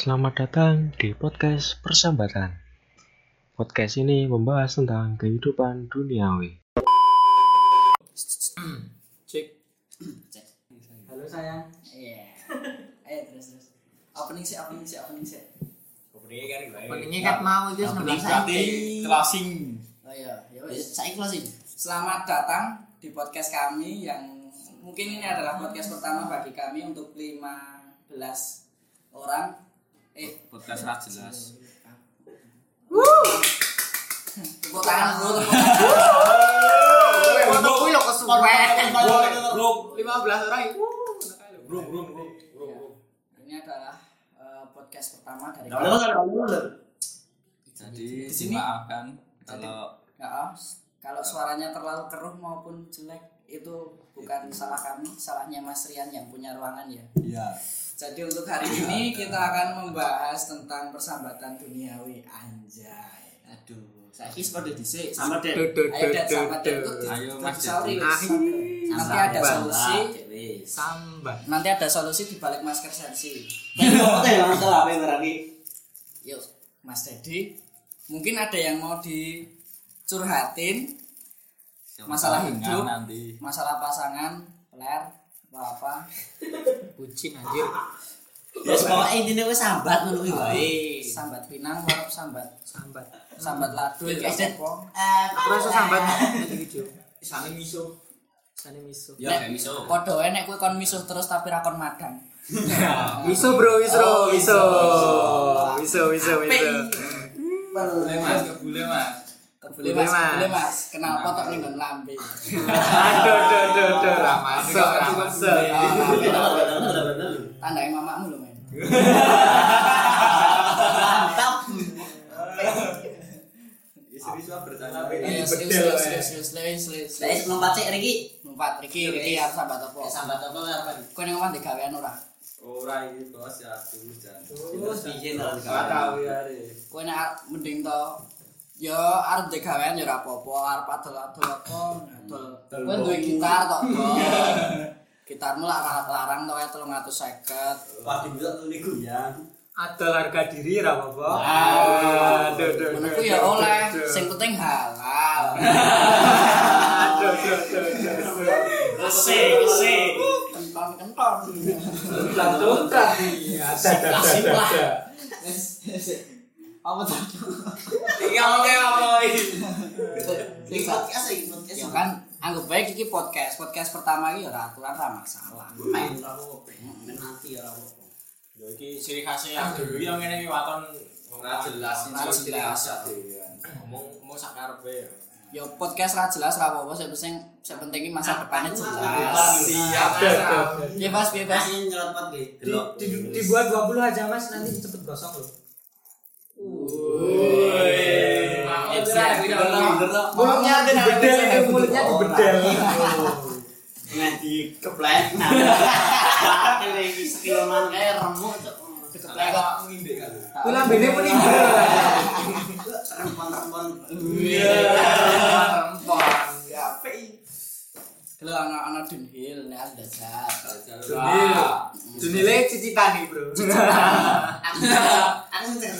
Selamat datang di podcast Persambatan. Podcast ini membahas tentang kehidupan duniawi. Cek. Halo sayang. Iya. Ayo terus terus. Opening sih, opening sih, opening sih. Openingnya kan mau itu Opening 19 berarti saiki. closing. Oh iya, ya wis. Saiki closing. Selamat datang di podcast kami yang mungkin ini adalah podcast pertama bagi kami untuk 15 orang. Eh, Podcast ra jelas. tepuk tangan dulu, tepuk tangan. Foto kuwi lho kesuwen. Bro, 15 orang itu. bro, bro, bro. Ini adalah eh, podcast pertama dari Jadi Di sini- dimaafkan kalau Ya, kalau suaranya terlalu keruh maupun jelek itu bukan salah kami, salahnya Mas Rian yang punya ruangan ya. ya Jadi untuk hari ini kita akan membahas tentang persambatan duniawi anjay. Aduh, saiki seperti dhisik. Sama deh. Ayo dan sama di- Ayo, Mas wis. Nanti ada solusi. Sambat. Nanti ada solusi di balik masker sensi. Yuk, Mas Dedi. Mungkin ada yang mau dicurhatin Masalah hidup. nanti. masalah pasangan, peler, apa apa. Bucin anjir. Ya pokoknya intinya wis sambat ngono kuwi wae. Sambat pinang, warap sambat, Sambat. sambat ladu, Ded. apa. Eh, Aku rasa sambat. Sane miso. Sane miso. Ya miso. Podo nek kowe kon misuh terus tapi ra kon madang. Miso bro, miso, Oh, miso. miso. Miso, miso, miso. Boleh Mas, kebule Mas. Kebule, mas, kebule mas. Kenal potok ning nggon lambe. Aduh, aduh, aduh, aduh. Ra masuk, ra masuk. Bener-bener. Tandain mamamu lho men. Mantap. Istri suami bertanya. Ayo serius serius serius serius serius serius. Lah is numpat sik Riki. Numpat Riki Riki arep sambat apa? Ya sambat apa apa? Kowe ning omah digawean ora? Ora iki bos ya tuh jan. Terus piye ora ya re. Kowe nek arep mending to Ya arep digawean ya ora apa-apa, arep adol-adol apa, adol. Kowe duwe gitar tok. Gitarmu lak ra- larang to kae 350. Padi bisa tuh niku ya. Adol harga diri ra apa-apa. Ah, Aduh, aduh, Ngono aduh, ku ya oleh, sing penting halal. Aduh, aduh, aduh. Asik, asik. Nih. Ada, ada, ada, Lah. Apa tuh? Tinggal kayak apa ini? Podcast iki podcast. Ya kan anggap baik iki podcast. Podcast pertama iki ya ora aturan ra masalah. main apa. Men nanti ora apa. Yo iki ciri khasnya yang ngene iki waton ora jelas Ora jelas. Ngomong ngomong sak karepe ya. Ya podcast ra jelas ra apa-apa, sing penting sing penting iki masa depannya jelas. Siap. Bebas bebas. Kasih nyerot nggih. Di- di- dibuat 20 aja mas nanti cepet gosong loh mulutnya dibedel itu mulutnya dibedel Nganti keplek. Nah, lagi sekiloman kayak remuk cok. Dikeplek. ngindek kan. itu lambene meninggal Rempon-rempon. Rempong. Ya pi. Kalau anak-anak Dunhill nek ada zat. Dunil Dunile cicitan nih bro Aku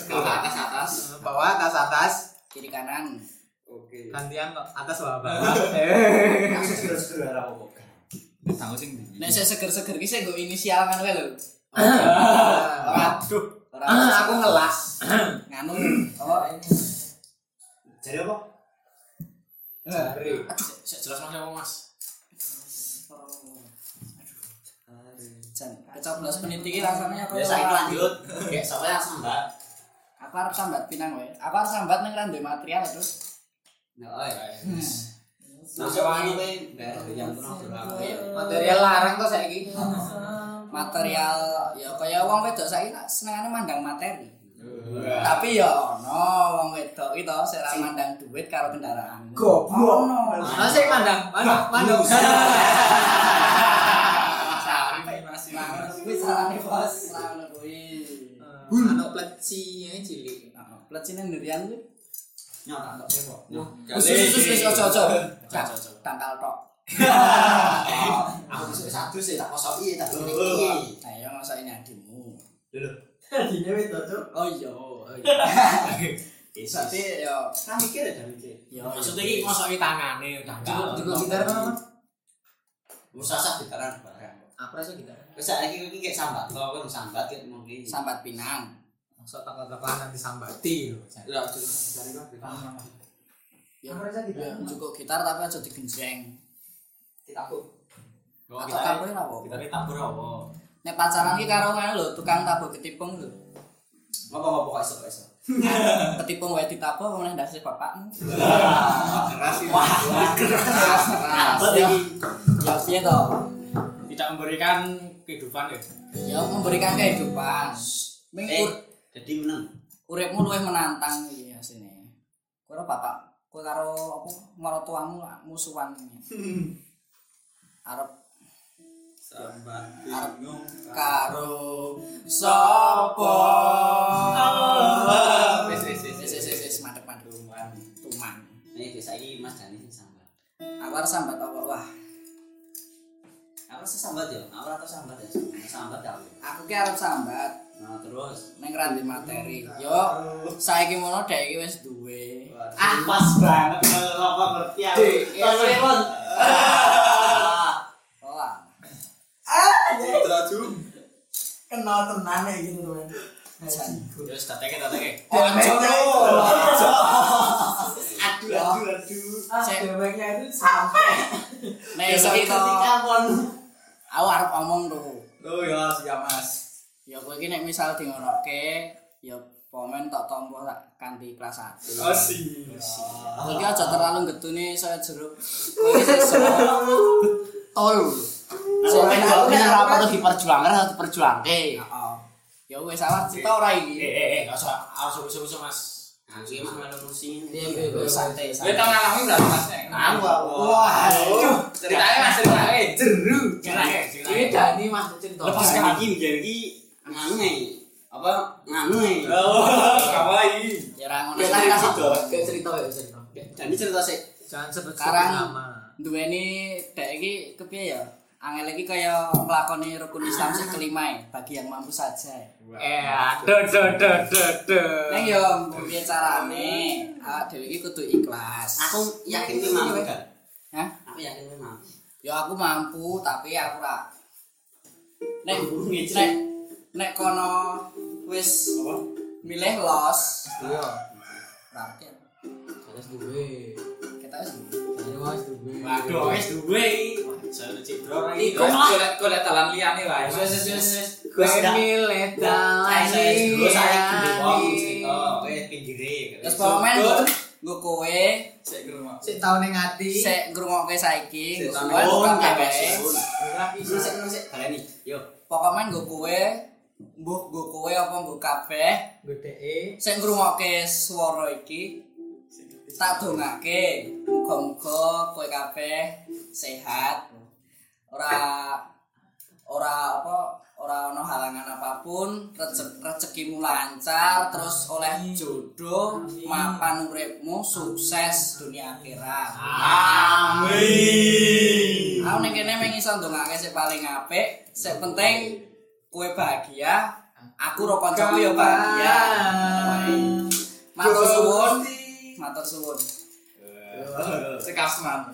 Bawah atas atas, bawah atas atas kiri kanan. Oke. gantian kok atas bawah bawah Eh. Seger-seger ora apa. Tanggo sing ndi? Nek saya seger-seger ki saya nggo inisial kan wae lho. Waduh. Ora Ah, aku ngelas nganu. Oh, Jadi apa? Jari. Sik jelas Mas apa Mas? Jan, kecoblos menit iki rasanya Ya saya lanjut. Kayak sampai sambat. Aku harus sambat pinang wae. Aku harus sambat ning random material terus. Nah, ya. Hmm. Masuk wangi kowe daerah yang berlaku. material larang tuh saya gini Material ya kaya wong wedok saiki senengane mandang materi. Tapi ya ono wong wedok itu sing ra mandang duit karo kendaraan. Goblok. Ono. masih mandang mana mana Sampai masih kuwi sarane bos, sarane kuwi. anak pleci yang cilik Plecine ndurian kuwi. Nyata. Wis wis wis wis ojo ojo. Tangkal tok. Aku besok satu sih tak kosoki tak ini. Ayo masa ini adikmu. Dulu. Wis. Oh iya. Bisa Berarti yo Kan mikir ya mikir. yo Maksudnya iki ngosoki tangane udah Cukup cukup gitar kan apa? Gitaran Apa rasa gitar? Wis saiki iki kayak sambat to, kan sambat ket mungkin. sambat Pinang. Masa takut-takut nanti sambati lho. Lah gitar iki Ya, Apa rasa ya, cukup gitar tapi aja digenjreng. Ditaku. Oh, Atau kita tabur ora apa? kita ini tabur apa? Nek pacaran ki karo ngene lho, tukang tabur ketipung lho. Apa-apa kok iso kok iso. Ketipung wae ditabur apa meneh ndase bapakmu. Wah, Keras. Ya, ya piye to? Tidak memberikan kehidupan ya. Ya memberikan kehidupan. Ming Eh, jadi menang. uripmu luwih menantang iki asine. Kowe ora bapak, kowe karo apa marotuamu lah, musuhan. Arep Sambat Arep bingung. karo sapa? Wis wis wis Wis wis madhep tuman. Tuman. Nih saiki Mas Dani sing sambat. Aku harus sambat apa wah. Aku rasa sambat ya, aku rasa sambat ya. Sambat ya. Aku ki arep sambat Nah, terus randi materi. Yo, saiki mono dhek iki wis duwe. Ah, pas banget apa ngerti aku. Dek. Lemon. Wah. Teraju. Kenal tenan ya gitu. Ya wis dateke dateke. Aduh, aduh, aduh. Ah, Cek. deweknya itu sampai. Nek to ketika. Aku arep omong tuh. Oh ya, siap Mas. Ya kowe iki nek misal di ngonoke, ya komen tak tompo tak kanthi kelas 1. Oh sih. Kowe iki aja terlalu getune saya jeruk. Kowe iki tol. Sampai kalau kita apa tuh diperjuangkan atau diperjuangke. Heeh. Ya wis salah cita ora Eh iki. eh eh enggak usah harus usah Mas. Musim. Iya, iya, iya. Santai berapa Wah, ceritanya Mas ceritanya. jeru. Ceritanya, Ini ceritanya. Dani mas cerita. Lepas. Apa. Kawaii. Ya. Kita kasih cerita ya cerita. Cerita sih. Jangan sebut Sekarang nama. duweni dek iki kepiye ya? Angel iki kaya nglakoni rukun Islam sing kelima ya, bagi yang mampu saja. Eh, aduh, aduh, aduh, aduh, aduh. Neng yo piye carane? Awak dhewe iki kudu ikhlas. Aku yakin ini mampu kan. Hah? Aku yakin ini mampu. Ya aku mampu tapi aku. Nek Mampu ngece. nek nek kono wis milih los. Iya. Berarti Terus duwe. kita wis mas duwe. Waduh, wis duwe. Saya cidro lagi. Iku golek golek dalan liyane wae. wis wis wis. Gue milih dalan Saya dulu saya gede wong cerita. Kowe pinggire. Wis pokoke nggo kowe Sik gerumah. Sik tau ning ati. sik ngrungokke saiki Sik oh, tukang kabeh. Lagi Sik sik sik. Baleni. Yo. Pokoknya nggo kowe mbuh nggo kowe apa nggo kabeh Gedeke. sing ngrungokke swara iki tak dongake muga-muga kowe kabeh sehat ora ora apa ora ono halangan apa pun rezek rezekimu lancar terus oleh jodoh mapan uripmu sukses dunia akhirat. Amin. aku ning kene mung iso ndongake sing paling apik sing penting kowe bahagia aku ro kancaku ya bahagia. Matur suwun. Matur suwun. Sekasman.